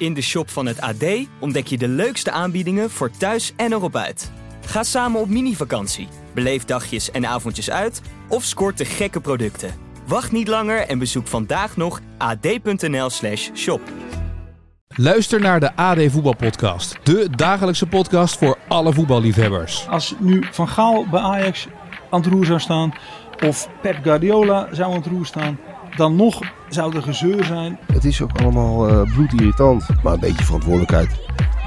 In de shop van het AD ontdek je de leukste aanbiedingen voor thuis en erop uit. Ga samen op mini-vakantie, beleef dagjes en avondjes uit of scoort de gekke producten. Wacht niet langer en bezoek vandaag nog ad.nl/slash shop. Luister naar de AD Voetbalpodcast. De dagelijkse podcast voor alle voetballiefhebbers. Als nu Van Gaal bij Ajax aan het roer zou staan, of Pep Guardiola zou aan het roer staan, dan nog zou er gezeur zijn. Het is ook allemaal uh, bloedirritant. Maar een beetje verantwoordelijkheid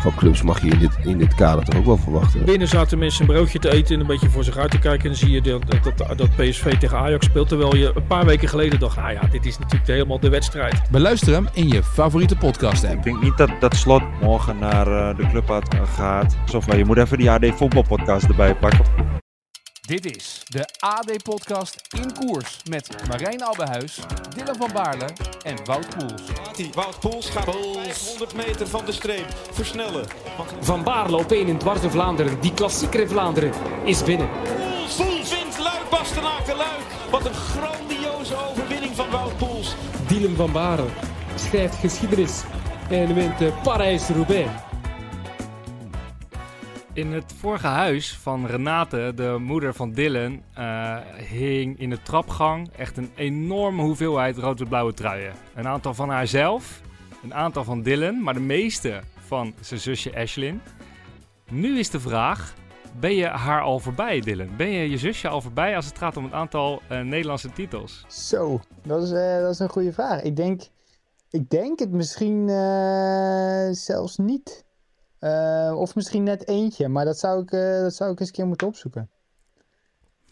van clubs mag je in dit, in dit kader toch ook wel verwachten. Binnen zaten mensen een broodje te eten en een beetje voor zich uit te kijken. En dan zie je dat, dat, dat PSV tegen Ajax speelt. Terwijl je een paar weken geleden dacht, ah ja, dit is natuurlijk helemaal de wedstrijd. Beluister hem in je favoriete podcast app. Ik denk niet dat, dat Slot morgen naar uh, de club gaat. Of je moet even die AD voetbalpodcast erbij pakken. Dit is de AD-podcast in koers met Marijn Abbehuis, Dylan van Baarle en Wout Poels. Wout Poels gaat Poels. 500 meter van de streep versnellen. Van Baarle op 1 in dwars Vlaanderen. Die klassieker in Vlaanderen is binnen. Poels, Poels wint Luik, Bastenaken, Luik. Wat een grandioze overwinning van Wout Poels. Dylan van Baarle schrijft geschiedenis en wint Parijs-Roubaix. In het vorige huis van Renate, de moeder van Dylan, uh, hing in de trapgang echt een enorme hoeveelheid rood-blauwe truien. Een aantal van haarzelf, een aantal van Dylan, maar de meeste van zijn zusje Ashlyn. Nu is de vraag, ben je haar al voorbij, Dylan? Ben je je zusje al voorbij als het gaat om het aantal uh, Nederlandse titels? Zo, dat is, uh, dat is een goede vraag. Ik denk, ik denk het misschien zelfs niet. Uh, of misschien net eentje, maar dat zou, ik, uh, dat zou ik eens een keer moeten opzoeken.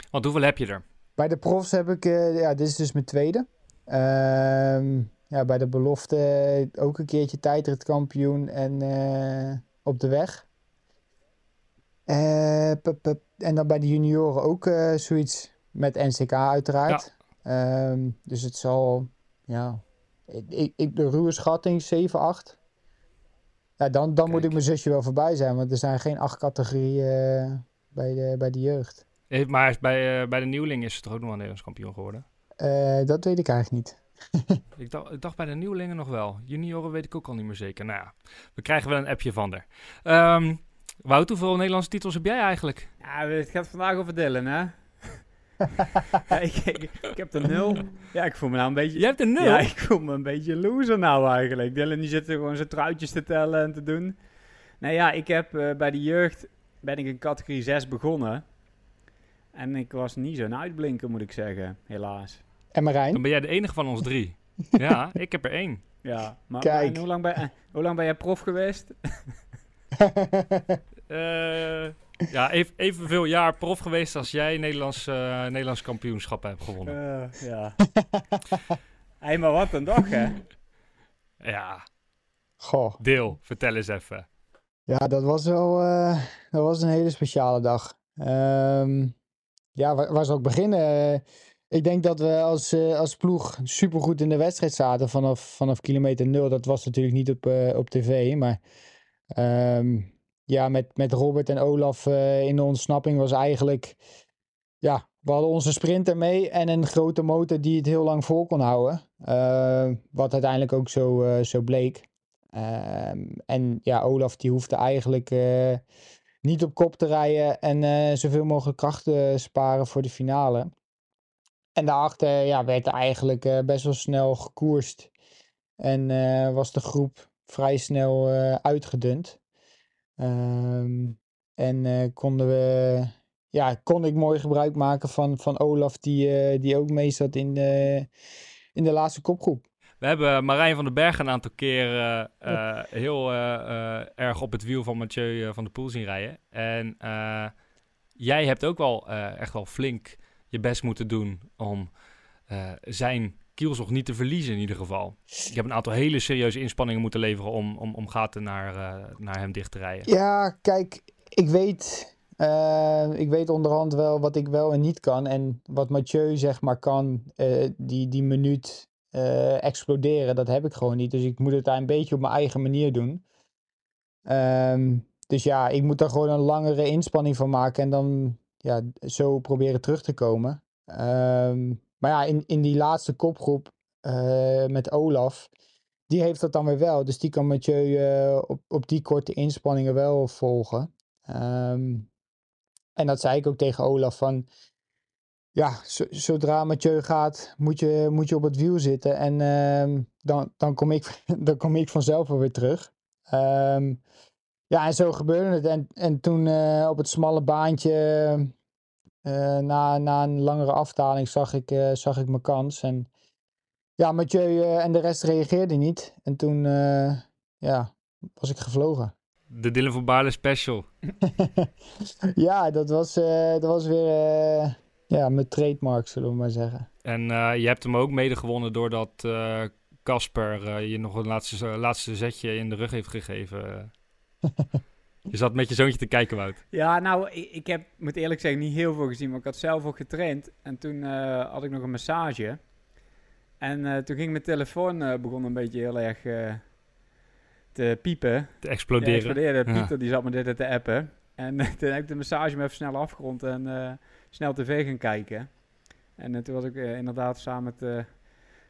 Want hoeveel heb je er? Bij de profs heb ik, uh, ja, dit is dus mijn tweede. Ehm, ja, bij de belofte ook een keertje tijdritkampioen en op de weg. Pup, pup. En dan bij de junioren ook zoiets met NCK uiteraard. Ja. Um, dus het zal, ja, ik, ik, de ruwe schatting 7, 8. Ja, dan dan moet ik mijn zusje wel voorbij zijn, want er zijn geen acht categorieën uh, bij, de, bij de jeugd. Maar bij, uh, bij de nieuweling is ze toch ook nog wel Nederlands kampioen geworden? Uh, dat weet ik eigenlijk niet. ik, dacht, ik dacht bij de nieuwelingen nog wel. Junioren weet ik ook al niet meer zeker. Nou ja, we krijgen wel een appje van haar. Um, Wout, hoeveel Nederlandse titels heb jij eigenlijk? Ja, het gaat vandaag over Dylan, hè? ja, ik, ik, ik, heb er nul. Ja, ik voel me nou een beetje... Je hebt er nul? Ja, ik voel me een beetje loser nou eigenlijk. Dylan die zit er gewoon zijn truitjes te tellen en te doen. Nou ja, ik heb uh, bij de jeugd ben ik in categorie 6 begonnen. En ik was niet zo'n uitblinker, moet ik zeggen, helaas. En Marijn? Dan ben jij de enige van ons drie. ja, ik heb er één. Ja, maar Kijk. hoe, lang ben, uh, hoe lang ben jij prof geweest? uh, ja, even, evenveel jaar prof geweest als jij Nederlands, uh, Nederlands kampioenschap hebt gewonnen. Uh, ja. hey, maar wat een dag, hè? Ja. Goh. Deel, vertel eens even. Ja, dat was wel uh, dat was een hele speciale dag. Um, ja, waar, waar zou ik beginnen? ik denk dat we als, als ploeg supergoed in de wedstrijd zaten vanaf, vanaf kilometer nul. Dat was natuurlijk niet op, op tv, maar... Um, ja, met, met Robert en Olaf uh, in de ontsnapping was eigenlijk. Ja, we hadden onze sprinter mee en een grote motor die het heel lang vol kon houden. Uh, wat uiteindelijk ook zo, uh, zo bleek. Ehm, en ja, Olaf die hoefde eigenlijk niet op kop te rijden en zoveel mogelijk krachten sparen voor de finale. En daarachter ja, werd eigenlijk best wel snel gekoerst. En was de groep vrij snel uitgedund. Um, en uh, konden we, ja, kon ik mooi gebruik maken van, van Olaf, die, uh, die ook mee zat in de, in de laatste kopgroep. We hebben Marijn van den Berg een aantal keren uh, heel erg op het wiel van Mathieu van der Poel zien rijden. En jij hebt ook wel echt wel flink je best moeten doen om zijn kielzog niet te verliezen in ieder geval. Ik heb een aantal hele serieuze inspanningen moeten leveren om, om, om gaten naar, uh, naar hem dicht te rijden. Ja, kijk, ik weet, uh, ik weet onderhand wel wat ik wel en niet kan. En wat Mathieu zeg maar kan, uh, die, die minuut exploderen, dat heb ik gewoon niet. Dus ik moet het daar een beetje op mijn eigen manier doen. Um, dus ja, ik moet daar gewoon een langere inspanning van maken en dan ja, zo proberen terug te komen. Um, maar ja, in, in die laatste kopgroep uh, met Olaf, die heeft dat dan weer wel. Dus die kan Mathieu eh, op, op die korte inspanningen wel volgen. Ehm, en dat zei ik ook tegen Olaf van... Ja, zodra Mathieu gaat, moet je, moet je op het wiel zitten. En ehm, dan, dan, kom ik, dan kom ik vanzelf weer terug. Ehm, ja, en zo gebeurde het. En, en toen eh, op het smalle baantje, eh, na, na een langere afdaling, zag ik, uh, zag ik mijn kans. En ja, Mathieu en de rest reageerden niet. En toen ja, was ik gevlogen. De Dylan van Baarle special. ja, dat was, dat was weer ja, mijn trademark, zullen we maar zeggen. En je hebt hem ook mede gewonnen doordat Casper je nog een laatste, laatste zetje in de rug heeft gegeven. Je zat met je zoontje te kijken, Wout. Ja, nou, ik, ik heb, moet eerlijk zeggen, niet heel veel gezien, maar ik had zelf ook getraind. En toen uh, had ik nog een massage. En uh, toen ging mijn telefoon, uh, begon een beetje heel erg te piepen. Te exploderen. Te exploderen. Pieter, ja. die zat me dit te appen. En toen heb ik de massage me even snel afgerond en snel tv gaan kijken. En toen was ik inderdaad samen met de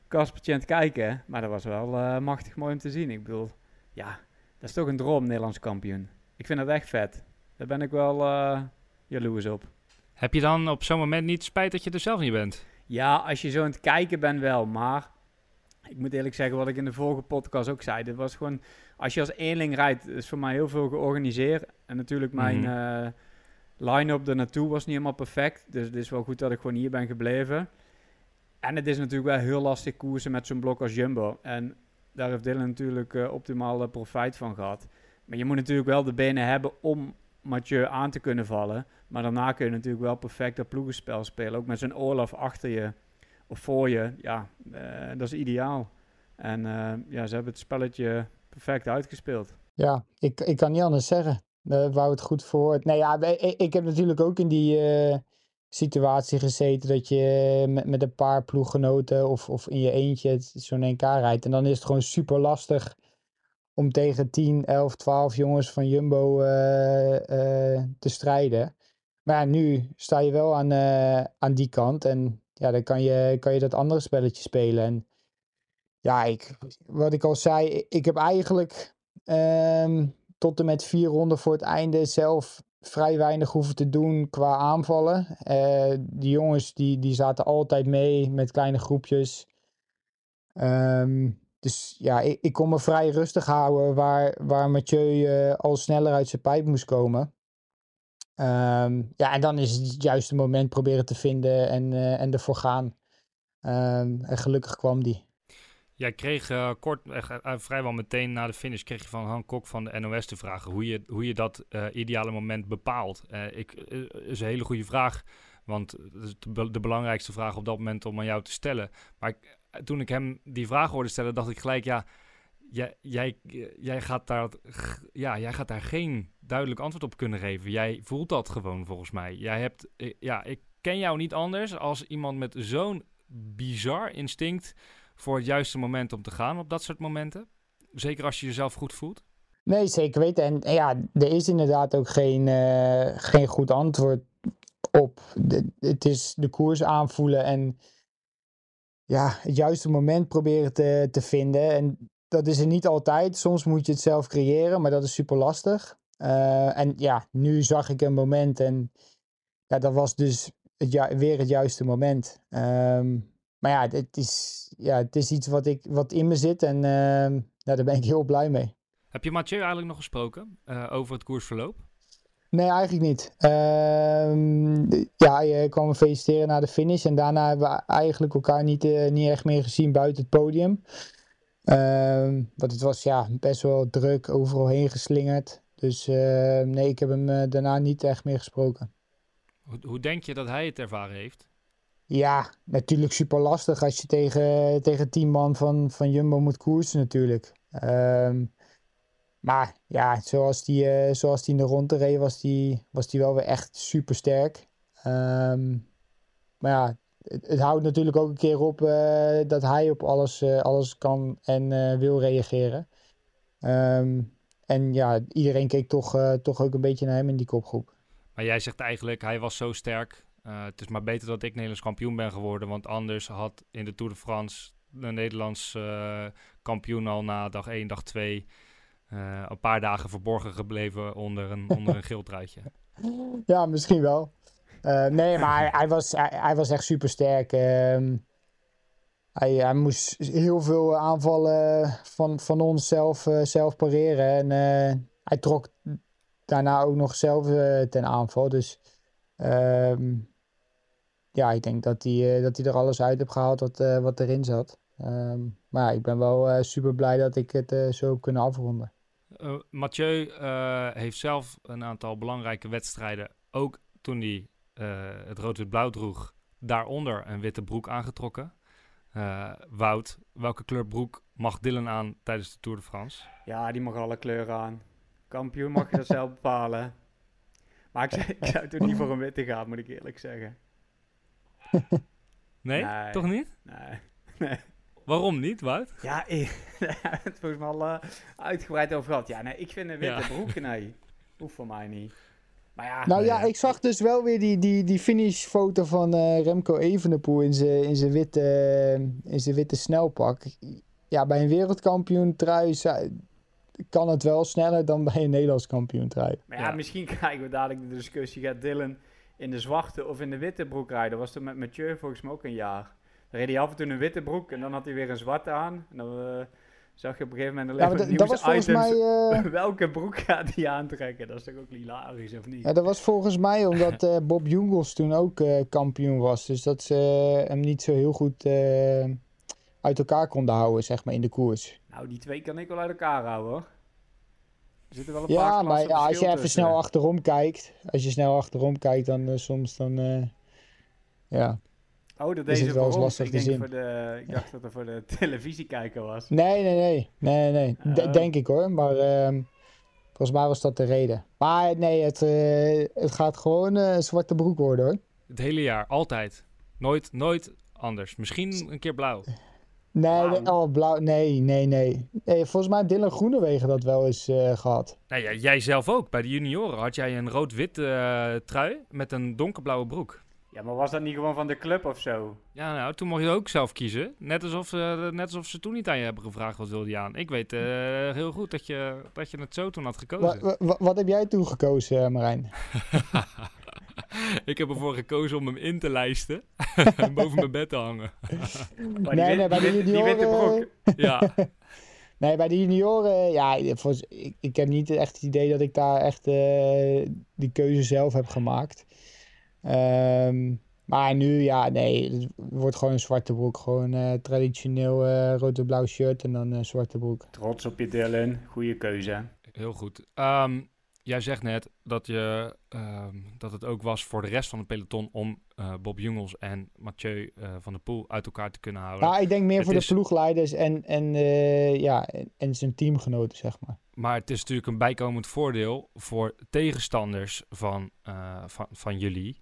kastpatiënt kijken. Maar dat was wel machtig mooi om te zien. Ik bedoel, ja, dat is toch een droom, Nederlands kampioen. Ik vind dat echt vet. Daar ben ik wel uh, jaloers op. Heb je dan op zo'n moment niet spijt dat je er zelf niet bent? Ja, als je zo aan het kijken bent wel. Maar ik moet eerlijk zeggen, wat ik in de vorige podcast ook zei. Dit was gewoon, als je als eenling rijdt, is voor mij heel veel georganiseerd. En natuurlijk mijn mm uh, line-up er naartoe was niet helemaal perfect. Dus het is wel goed dat ik gewoon hier ben gebleven. En het is natuurlijk wel heel lastig koersen met zo'n blok als Jumbo. En daar heeft Dylan natuurlijk uh, optimaal profijt van gehad. Maar je moet natuurlijk wel de benen hebben om Mathieu aan te kunnen vallen. Maar daarna kun je natuurlijk wel perfect dat ploegenspel spelen. Ook met zijn Olaf achter je of voor je. Ja, uh, dat is ideaal. En uh, ja, ze hebben het spelletje perfect uitgespeeld. Ja, ik, ik kan niet anders zeggen. Wou het goed voor. Nee, ja, ik, ik heb natuurlijk ook in die situatie gezeten dat je met, met een paar ploeggenoten of, of in je eentje zo'n NK rijdt. En dan is het gewoon super lastig om tegen 10, 11, 12 jongens van Jumbo uh, uh, te strijden. Maar nu sta je wel aan, uh, aan die kant en ja, dan kan je, kan je dat andere spelletje spelen. En ja, ik, wat ik al zei, ik heb eigenlijk um, tot en met vier ronden voor het einde zelf vrij weinig hoeven te doen qua aanvallen. Die jongens die, die zaten altijd mee met kleine groepjes. Um, dus ja, ik, ik kon me vrij rustig houden waar, waar Mathieu uh, al sneller uit zijn pijp moest komen. Um, ja, en dan is het juiste moment proberen te vinden en, uh, en ervoor gaan. Um, en gelukkig kwam die. Jij kreeg uh, kort, vrijwel meteen na de finish, kreeg je van Han Kok van de NOS te vragen hoe je, hoe je dat ideale moment bepaalt. ik, is een hele goede vraag, want is de, de belangrijkste vraag op dat moment om aan jou te stellen. Maar ik, toen ik hem die vraag hoorde stellen, dacht ik gelijk, ja, jij, jij, jij, gaat daar, ja, jij gaat daar geen duidelijk antwoord op kunnen geven. Jij voelt dat gewoon volgens mij. Jij hebt, eh, ja, ik ken jou niet anders als iemand met zo'n bizar instinct voor het juiste moment om te gaan op dat soort momenten. Zeker als je jezelf goed voelt. Nee, zeker weten. En ja, er is inderdaad ook geen, uh, geen goed antwoord op. Het is de koers aanvoelen en ja, het juiste moment proberen te, te vinden. En dat is er niet altijd. Soms moet je het zelf creëren, maar dat is super lastig. Uh, en ja, nu zag ik een moment en ja, dat was dus het weer het juiste moment. Um, maar ja het, is, ja, het is iets wat, ik, wat in me zit en ja, daar ben ik heel blij mee. Heb je Mathieu eigenlijk nog gesproken uh, over het koersverloop? Nee, eigenlijk niet. Uh, ja, je kwam me feliciteren na de finish. En daarna hebben we eigenlijk elkaar niet, uh, niet echt meer gezien buiten het podium. Uh, want het was ja, best wel druk, overal heen geslingerd. Dus uh, nee, ik heb hem uh, daarna niet echt meer gesproken. Hoe, hoe, denk je dat hij het ervaren heeft? Ja, natuurlijk super lastig als je tegen, tegen tien man van, van Jumbo moet koersen natuurlijk. Ehm, maar ja, zoals die, uh, zoals die in de ronde reed, was die, was die wel weer echt super sterk. Um, maar ja, het, houdt natuurlijk ook een keer op uh, dat hij op alles, uh, alles kan en wil reageren. Um, en ja, iedereen keek toch, toch ook een beetje naar hem in die kopgroep. Maar jij zegt eigenlijk, hij was zo sterk. het is maar beter dat ik Nederlands kampioen ben geworden. Want anders had in de Tour de France de Nederlands eh, kampioen al na dag 1, dag 2 eh, een paar dagen verborgen gebleven onder een, onder een geel truitje. Ja, misschien wel. Eh, nee, maar hij, hij was, hij, hij was echt super sterk. Ehm, hij, hij moest heel veel aanvallen van, van ons zelf, eh, zelf pareren. En hij trok daarna ook nog zelf ten aanval. Dus ehm, ja, ik denk dat hij, dat hij er alles uit heeft gehaald wat, wat erin zat. Ehm, maar ja, ik ben wel super blij dat ik het zo heb kunnen afronden. Eh, Mathieu eh, heeft zelf een aantal belangrijke wedstrijden, ook toen hij eh, het rood-wit-blauw droeg, daaronder een witte broek aangetrokken. Eh, Wout, welke kleur broek mag Dylan aan tijdens de Tour de France? Ja, die mag alle kleuren aan. Kampioen mag je dat zelf bepalen. Maar ik, zou- ik zou toen niet voor een witte gaan, moet ik eerlijk zeggen. Nee, Nee. toch niet? Nee. nee. Waarom niet, Wout? Ja, ik, daar hebben we het volgens mij al eh, uitgebreid over gehad. Ja, nee, ik vind een witte Ja. broek, nee. Hoeft voor mij niet. Maar ja, Nou ja, ik zag dus wel weer die, die, die finishfoto van eh, Remco Evenepoel in zijn in zijn witte, in zijn witte snelpak. Ja, bij een wereldkampioen trui kan het wel sneller dan bij een Nederlands kampioen trui. Maar ja, misschien krijgen we dadelijk de discussie. Gaat Dylan in de zwarte of in de witte broek rijden? Dat was toen met Mathieu volgens mij ook een jaar. Reed hij af en toe een witte broek en dan had hij weer een zwarte aan. En dan eh, zag je op een gegeven moment Ja, alleen maar maar dat- volgens mij, eh, Welke broek gaat hij aantrekken? Dat is toch ook hilarisch, of niet? Ja, dat was volgens mij omdat eh, Bob Jungels toen ook kampioen was. Dus dat ze hem niet zo heel goed uit elkaar konden houden, zeg maar, in de koers. Nou, die twee kan ik wel uit elkaar houden, hoor. Er zitten wel een paar Ja, maar ja, als je even snel achterom kijkt, als je snel achterom kijkt, dan soms dan, ja. Oh, dat is deze het wel eens lastig Ik, te zien. voor de, ik dacht dat het voor de televisiekijker was. Nee, nee, nee, nee, nee, Oh. denk ik hoor, maar ehm, volgens mij was dat de reden. Maar nee, het, eh, het gaat gewoon eh, een zwarte broek worden hoor. Het hele jaar, altijd. Nooit, nooit anders. Misschien een keer blauw. Nee, nee, oh, blauw, nee, nee, nee. nee volgens mij heeft Dylan Groenewegen dat wel eens eh, gehad. Nou ja, jij zelf ook. Bij de junioren had jij een rood-wit eh, trui met een donkerblauwe broek. Ja, maar was dat niet gewoon van de club of zo? Ja, nou, toen mocht je ook zelf kiezen. Net alsof, eh, net alsof ze toen niet aan je hebben gevraagd wat wilde je aan. Ik weet eh, heel goed dat je, dat je het zo toen had gekozen. Wa- wa- wat heb jij toen gekozen, eh, Marijn? ik heb ervoor gekozen om hem in te lijsten en boven mijn bed te hangen. nee, nee, bij de junioren... Ja. nee, bij de junioren, ja, ik, ik heb niet echt het idee dat ik daar echt eh, die keuze zelf heb gemaakt. Ehm, maar nu, ja, nee, het wordt gewoon een zwarte broek. Gewoon eh, traditioneel eh rood en blauw shirt en dan een zwarte broek. Trots op je Dylan. Goede keuze. Heel goed. Ehm, jij zegt net dat, je, ehm, dat het ook was voor de rest van het peloton om eh, Bob Jungels en Mathieu eh, van der Poel uit elkaar te kunnen houden. Nou, ik denk meer Het voor is- de ploegleiders en, en, eh, ja, en, en zijn teamgenoten, zeg maar. Maar het is natuurlijk een bijkomend voordeel voor tegenstanders van, van, van jullie.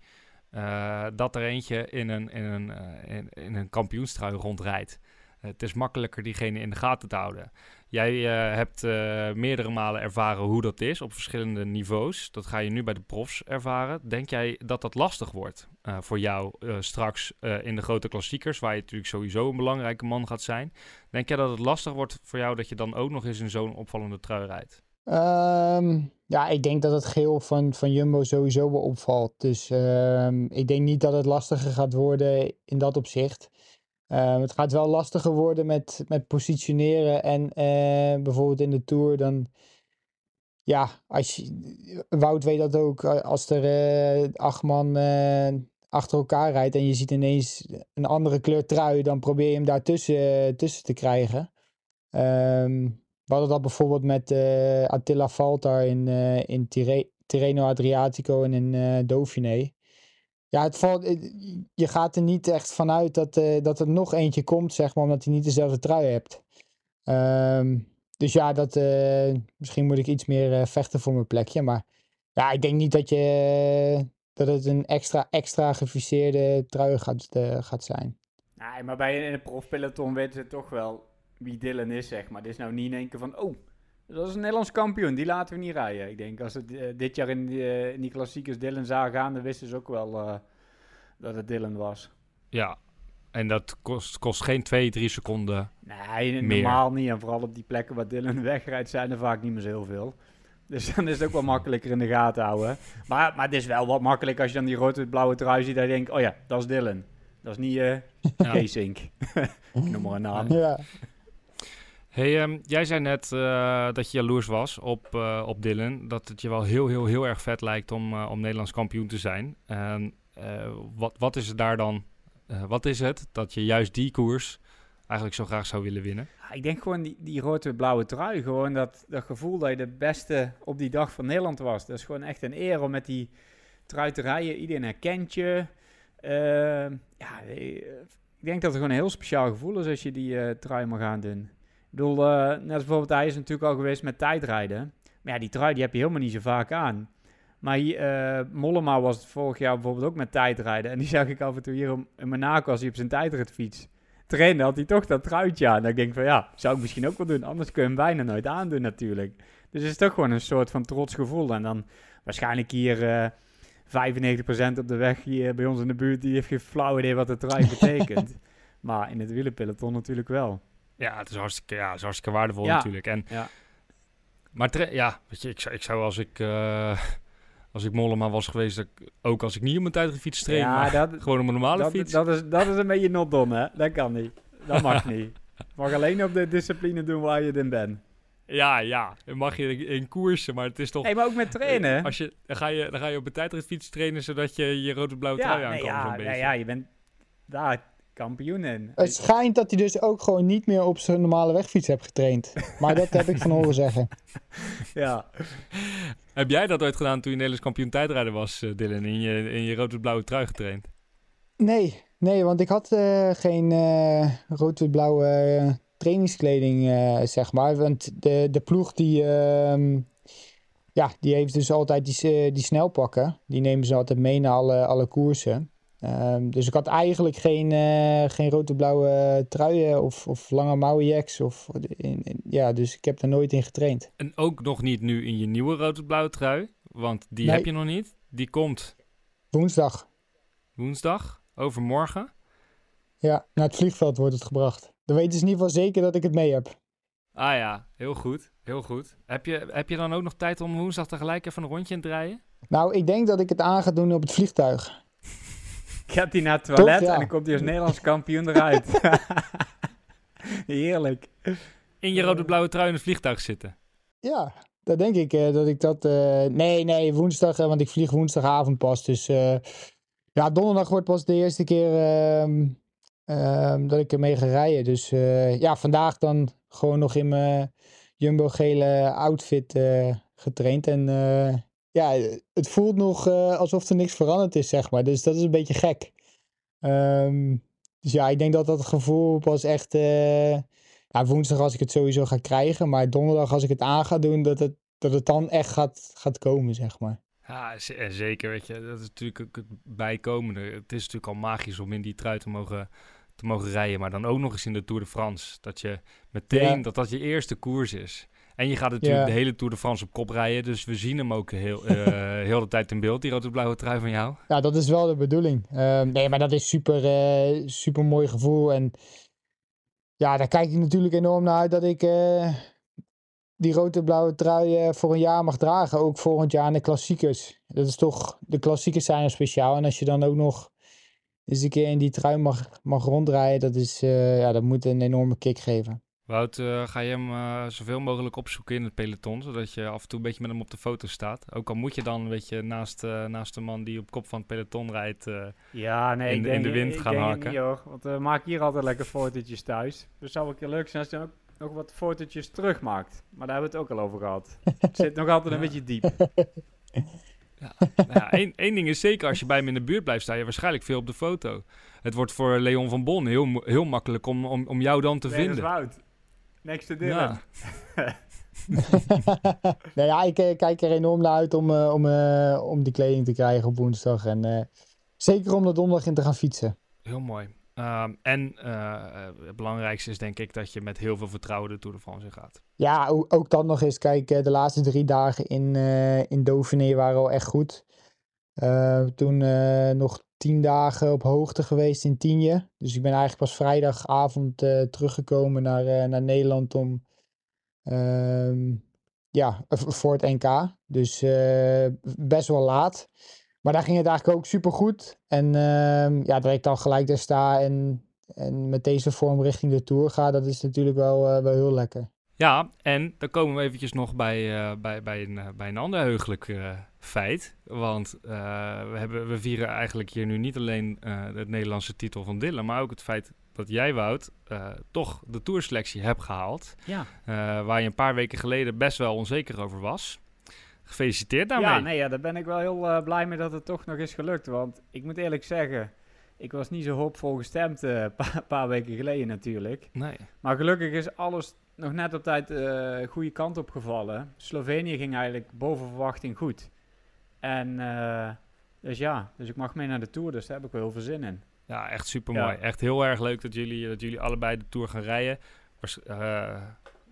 dat er eentje in een, in een, in, in een kampioenstrui rondrijdt. Het is makkelijker diegene in de gaten te houden. Jij eh, hebt eh, meerdere malen ervaren hoe dat is op verschillende niveaus. Dat ga je nu bij de profs ervaren. Denk jij dat dat lastig wordt eh, voor jou straks in de grote klassiekers, waar je natuurlijk sowieso een belangrijke man gaat zijn? Denk jij dat het lastig wordt voor jou dat je dan ook nog eens in zo'n opvallende trui rijdt? Ehm, ja, ik denk dat het geel van, van Jumbo sowieso wel opvalt. Dus ehm, ik denk niet dat het lastiger gaat worden in dat opzicht. Ehm, het gaat wel lastiger worden met, met positioneren en eh, bijvoorbeeld in de Tour dan... Ja, als je, Wout weet dat ook. a- Als er eh, acht man eh, achter elkaar rijdt en je ziet ineens een andere kleur trui, dan probeer je hem daartussen tussen te krijgen. Ehm, we hadden dat bijvoorbeeld met eh, Attila Valtar in, eh, in Tirreno Adriatico en in eh Dauphiné. Ja, het valt, je gaat er niet echt vanuit dat, eh, dat er nog eentje komt, zeg maar, omdat hij niet dezelfde trui hebt. Ehm, dus ja, dat, eh, misschien moet ik iets meer eh, vechten voor mijn plekje. Maar ja, ik denk niet dat, je, dat het een extra, extra geviseerde trui gaat, gaat zijn. Nee, maar bij in het profpeloton weten ze toch wel wie Dylan is, zeg maar. Dit is nou niet in één keer van, oh, dat is een Nederlands kampioen, die laten we niet rijden. Ik denk, als het eh, dit jaar in die, eh, in die klassiekers Dylan zagen gaan, dan wisten ze ook wel eh, dat het Dylan was. Ja, En dat kost, kost geen 2, 3 seconden. Nee, meer. normaal niet. En vooral op die plekken waar Dylan wegrijdt, zijn er vaak niet meer zo heel veel. Dus dan is het ook wel makkelijker in de gaten houden. Maar, maar het is wel wat makkelijk als je dan die rood-blauwe trui ziet. Dat je denkt, oh ja, dat is Dylan. Dat is niet eh Ja. Kees Zink. Ik noem maar een naam. Ja. Hey, ehm, jij zei net eh, dat je jaloers was op, eh, op Dylan. Dat het je wel heel, heel, heel erg vet lijkt om, eh, om Nederlands kampioen te zijn. Wat, wat is het daar dan? wat is het dat je juist die koers eigenlijk zo graag zou willen winnen? Ik denk gewoon die, die rood-blauwe trui. Gewoon dat, dat gevoel dat je de beste op die dag van Nederland was. Dat is gewoon echt een eer om met die trui te rijden. Iedereen herkent je. Ehm, ja, ik denk dat het gewoon een heel speciaal gevoel is als je die trui mag gaan doen. Bedoel, eh, net als bijvoorbeeld hij is natuurlijk al geweest met tijdrijden. Maar ja, die trui die heb je helemaal niet zo vaak aan. Maar hier, eh, Mollema was het vorig jaar bijvoorbeeld ook met tijdrijden. En die zag ik af en toe hier om- in Monaco als hij op zijn tijdritfiets trainde, had hij toch dat truitje aan. Dan denk ik van ja, zou ik misschien ook wel doen. Anders kun je hem bijna nooit aandoen natuurlijk. Dus het is toch gewoon een soort van trots gevoel. En dan waarschijnlijk hier eh 95% op de weg hier bij ons in de buurt, die heeft geen flauw idee wat de trui betekent. maar in het wielenpeloton natuurlijk wel. Ja, het is hartstikke, ja, het is hartstikke waardevol Ja. natuurlijk. En, Ja. Maar ja, weet je, ik zou, ik zou als ik... eh, als ik Mollema was geweest, dat ik- ook als ik niet op mijn tijdritfiets train, Ja, maar dat- gewoon op een normale dat, fiets. Dat is, dat is een beetje not done, hè? Dat kan niet. Dat mag niet. Je mag alleen op de discipline doen waar je in bent. Ja, ja. Dan mag je in, koersen, maar het is toch... Nee, maar ook met trainen. Als je, dan, ga je, dan ga je op een tijdritfiets trainen, zodat je je rode-blauwe trui aan nee, kan. ja, nee, ja, je bent daar Het schijnt dat hij dus ook gewoon niet meer op zijn normale wegfiets heeft getraind. Maar dat heb ik van horen zeggen. Ja. Heb jij dat ooit gedaan toen je Nederlands kampioen tijdrijden was, eh, Dylan? In je, in je rode-blauwe trui getraind? Nee, nee, want ik had eh, geen eh rood-blauwe trainingskleding, eh, zeg maar. Want de, de ploeg die, ehm, ja, die heeft dus altijd die, die snelpakken. Die nemen ze altijd mee naar alle, alle koersen. Ehm, dus ik had eigenlijk geen, eh geen rood-blauwe truien of, of lange mouwenjacks. Of, in, in- ja, dus ik heb er nooit in getraind. En ook nog niet nu in je nieuwe rode-blauwe trui, want die Nee. heb je nog niet. Die komt Woensdag, woensdag, overmorgen. ja, naar het vliegveld wordt het gebracht. Dan weten ze in ieder geval zeker dat ik het mee heb. Ah ja, heel goed, heel goed. Heb je, heb je dan ook nog tijd om woensdag tegelijk even een rondje te rijden? Nou, ik denk dat ik het aan ga doen op het vliegtuig. Gaat hij naar het toilet ja. en dan komt hij als Nederlands kampioen eruit. Heerlijk. In je rode-blauwe trui in het vliegtuig zitten. Ja, dat denk ik eh, dat ik dat. eh, nee, nee, woensdag, eh, want ik vlieg woensdagavond pas. Dus eh, ja, donderdag wordt pas de eerste keer ehm, ehm, dat ik ermee ga rijden. Dus eh, ja, vandaag dan gewoon nog in mijn jumbo-gele outfit eh, getraind. En eh, ja, het voelt nog eh, alsof er niks veranderd is, zeg maar. Dus dat is een beetje gek. Ehm, dus ja, ik denk dat dat gevoel pas echt. eh, ja, woensdag als ik het sowieso ga krijgen, maar donderdag als ik het aan ga doen, dat het, dat het dan echt gaat, gaat komen, zeg maar. Ja, en zeker, weet je. Dat is natuurlijk ook het bijkomende. Het is natuurlijk al magisch om in die trui te mogen, te mogen rijden. Maar dan ook nog eens in de Tour de France. Dat je meteen, Ja. dat dat je eerste koers is. En je gaat natuurlijk de hele Tour de France op kop rijden. Dus we zien hem ook heel, eh, heel de tijd in beeld, die rode-blauwe trui van jou. Ja, dat is wel de bedoeling. Ehm, nee, maar dat is super, eh, super mooi gevoel. En ja, daar kijk ik natuurlijk enorm naar uit dat ik eh, die rode blauwe trui voor een jaar mag dragen. Ook volgend jaar in de klassiekers. Dat is toch, de klassiekers zijn er speciaal. En als je dan ook nog eens een keer in die trui mag, mag rondrijden, dat, is, ja, dat moet een enorme kick geven. Wout, eh, ga je hem eh, zoveel mogelijk opzoeken in het peloton, zodat je af en toe een beetje met hem op de foto staat. Ook al moet je dan een beetje naast, eh, naast de man die op kop van het peloton rijdt, Ja, nee, in, ik de- denk, in de wind ik gaan denk haken. Hoor, want we maken hier altijd lekker fotootjes thuis. Dus zou wel een keer leuk zijn als je ook nog wat fotootjes terugmaakt. Maar daar hebben we het ook al over gehad. Het zit nog altijd een beetje diep. Nou ja, één, één ding is zeker, als je bij hem in de buurt blijft, sta je waarschijnlijk veel op de foto. Het wordt voor Leon van Bon heel, heel makkelijk om, om, om jou dan te is vinden. Wout. Next to Dylan. Ja. nou ja, ik eh, kijk er enorm naar uit om, eh, om, eh, om die kleding te krijgen op woensdag. En eh, zeker om er donderdag in te gaan fietsen. Heel mooi. Ehm, en het belangrijkste is denk ik dat je met heel veel vertrouwen de Tour de France in gaat. Ja, ook dat nog eens. Kijk, de laatste drie dagen in, eh in Dauphiné waren al echt goed. Eh, toen eh, nog tien dagen op hoogte geweest in Tienje. Dus ik ben eigenlijk pas vrijdagavond eh, teruggekomen naar, naar Nederland om ehm, ja, voor het NK. Dus best wel laat. Maar daar ging het eigenlijk ook super goed. En ehm, ja, dat ik dan gelijk daar sta en, en met deze vorm richting de Tour ga, dat is natuurlijk wel, wel heel lekker. Ja, en dan komen we eventjes nog bij, eh, bij, bij, een, eh, bij een ander heugelijk eh, feit. Want we, hebben, we vieren eigenlijk hier nu niet alleen het Nederlandse titel van Dylan, maar ook het feit dat jij, Wout, toch de tourselectie hebt gehaald. Ja. Waar je een paar weken geleden best wel onzeker over was. Gefeliciteerd daarmee. Ja, nee, ja, daar ben ik wel heel blij mee dat het toch nog is gelukt. Want ik moet eerlijk zeggen, ik was niet zo hoopvol gestemd een paar, paar weken geleden natuurlijk. Nee. Maar gelukkig is alles nog net op tijd de goede kant opgevallen. Slovenië ging eigenlijk boven verwachting goed. En eh, dus ja, dus ik mag mee naar de Tour, dus daar heb ik wel heel veel zin in. Ja, echt super mooi. Ja. Echt heel erg leuk dat jullie, dat jullie allebei de Tour gaan rijden. Waars- eh,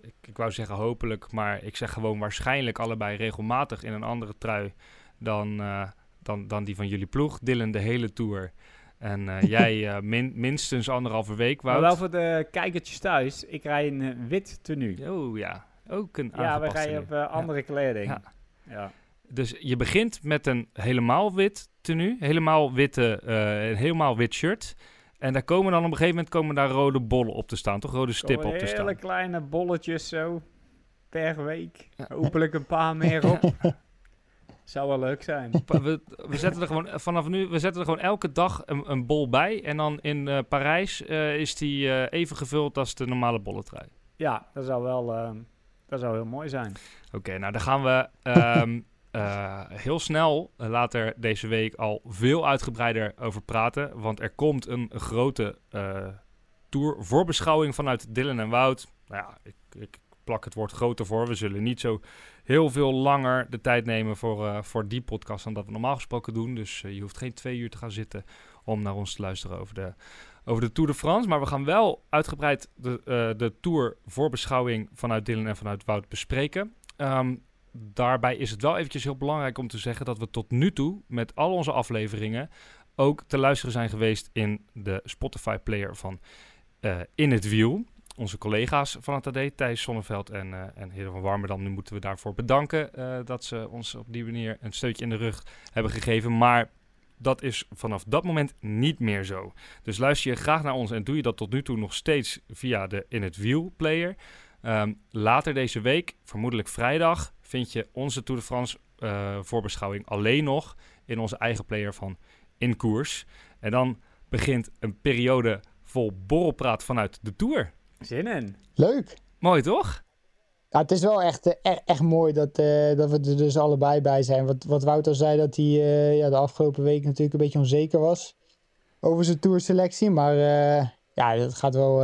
ik, ik wou zeggen hopelijk, maar ik zeg gewoon waarschijnlijk allebei regelmatig in een andere trui dan, eh, dan, dan die van jullie ploeg. Dylan de hele Tour. En eh, jij eh, min, minstens anderhalve week, Maar Wout. wel voor de kijkertjes thuis, ik rij een eh, wit tenue. Oh ja, ook een Ja, we rijden op andere kleding. Ja. Ja. Dus je begint met een helemaal wit tenue, helemaal, witte, een helemaal wit shirt. En daar komen dan op een gegeven moment komen daar rode bollen op te staan, toch? Rode stippen op te Hele staan. kleine bolletjes zo per week. Hopelijk een paar meer op. Zou wel leuk zijn. We, we zetten er gewoon vanaf nu, we zetten er gewoon elke dag een, een bol bij. En dan in eh, Parijs eh, is die eh, even gevuld als de normale bolletrui. Ja, dat zou wel dat zou heel mooi zijn. Oké, nou daar gaan we ehm, eh, heel snel eh, later deze week al veel uitgebreider over praten. Want er komt een grote eh tour voorbeschouwing vanuit Dylan en Wout. Nou ja, ik, ik plak het woord groter voor. We zullen niet zo heel veel langer de tijd nemen voor, eh, voor die podcast dan dat we normaal gesproken doen. Dus eh, je hoeft geen twee uur te gaan zitten om naar ons te luisteren over de, over de Tour de France. Maar we gaan wel uitgebreid de, eh, de Tour voorbeschouwing vanuit Dylan en vanuit Wout bespreken. Ehm, daarbij is het wel eventjes heel belangrijk om te zeggen dat we tot nu toe met al onze afleveringen ook te luisteren zijn geweest in de Spotify-player van eh, In het Wiel. Onze collega's van het AD, Thijs Sonneveld en, eh en van Warmerdam, nu moeten we daarvoor bedanken eh, dat ze ons op die manier een steuntje in de rug hebben gegeven. Maar dat is vanaf dat moment niet meer zo. Dus luister je graag naar ons en doe je dat tot nu toe nog steeds via de In het Wiel player. Ehm, later deze week, vermoedelijk vrijdag, vind je onze Tour de France eh, voorbeschouwing alleen nog in onze eigen player van In Koers. En dan begint een periode vol borrelpraat vanuit de Tour. Zin in. Leuk. Mooi toch? Ja, het is wel echt, eh, e- echt mooi dat, eh, dat we er dus allebei bij zijn. Wat, wat Wouter zei, dat hij eh, ja, de afgelopen week natuurlijk een beetje onzeker was over zijn tourselectie. Maar eh, ja, dat gaat wel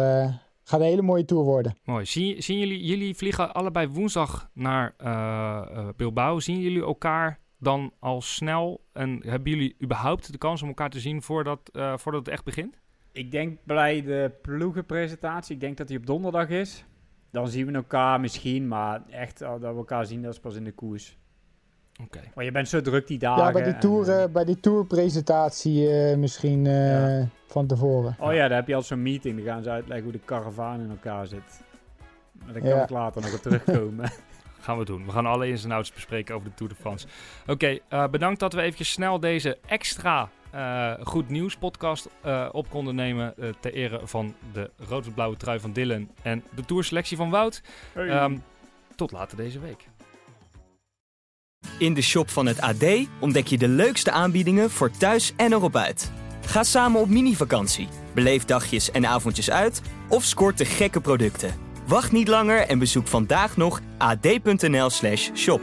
gaat een hele mooie tour worden. Mooi. Zien, zien jullie, jullie vliegen allebei woensdag naar Bilbao. Zien jullie elkaar dan al snel? En hebben jullie überhaupt de kans om elkaar te zien voordat, voordat het echt begint? Ik denk bij de ploegenpresentatie, ik denk dat die op donderdag is. Dan zien we elkaar misschien, maar echt eh, dat we elkaar zien, dat is pas in de koers. Oké. Maar je bent zo druk die dagen. ja, bij die, tour, eh, eh, bij die tourpresentatie eh, misschien eh, van tevoren. Oh ja, daar heb je al zo'n meeting. Dan gaan ze uitleggen hoe de karavaan in elkaar zit. Maar daar kan Ja. ik later nog op terugkomen. Gaan we doen. We gaan alle ins en outs bespreken over de Tour de France. Oké, eh, bedankt dat we eventjes snel deze extra eh, goed nieuws podcast eh, op konden nemen. eh, ter ere van de rood-blauwe trui van Dylan en de tourselectie van Wout. Hey. Ehm, tot later deze week. In de shop van het AD ontdek je de leukste aanbiedingen voor thuis en erop uit. Ga samen op mini-vakantie, beleef dagjes en avondjes uit of scoort de gekke producten. Wacht niet langer en bezoek vandaag nog ad.nl/shop.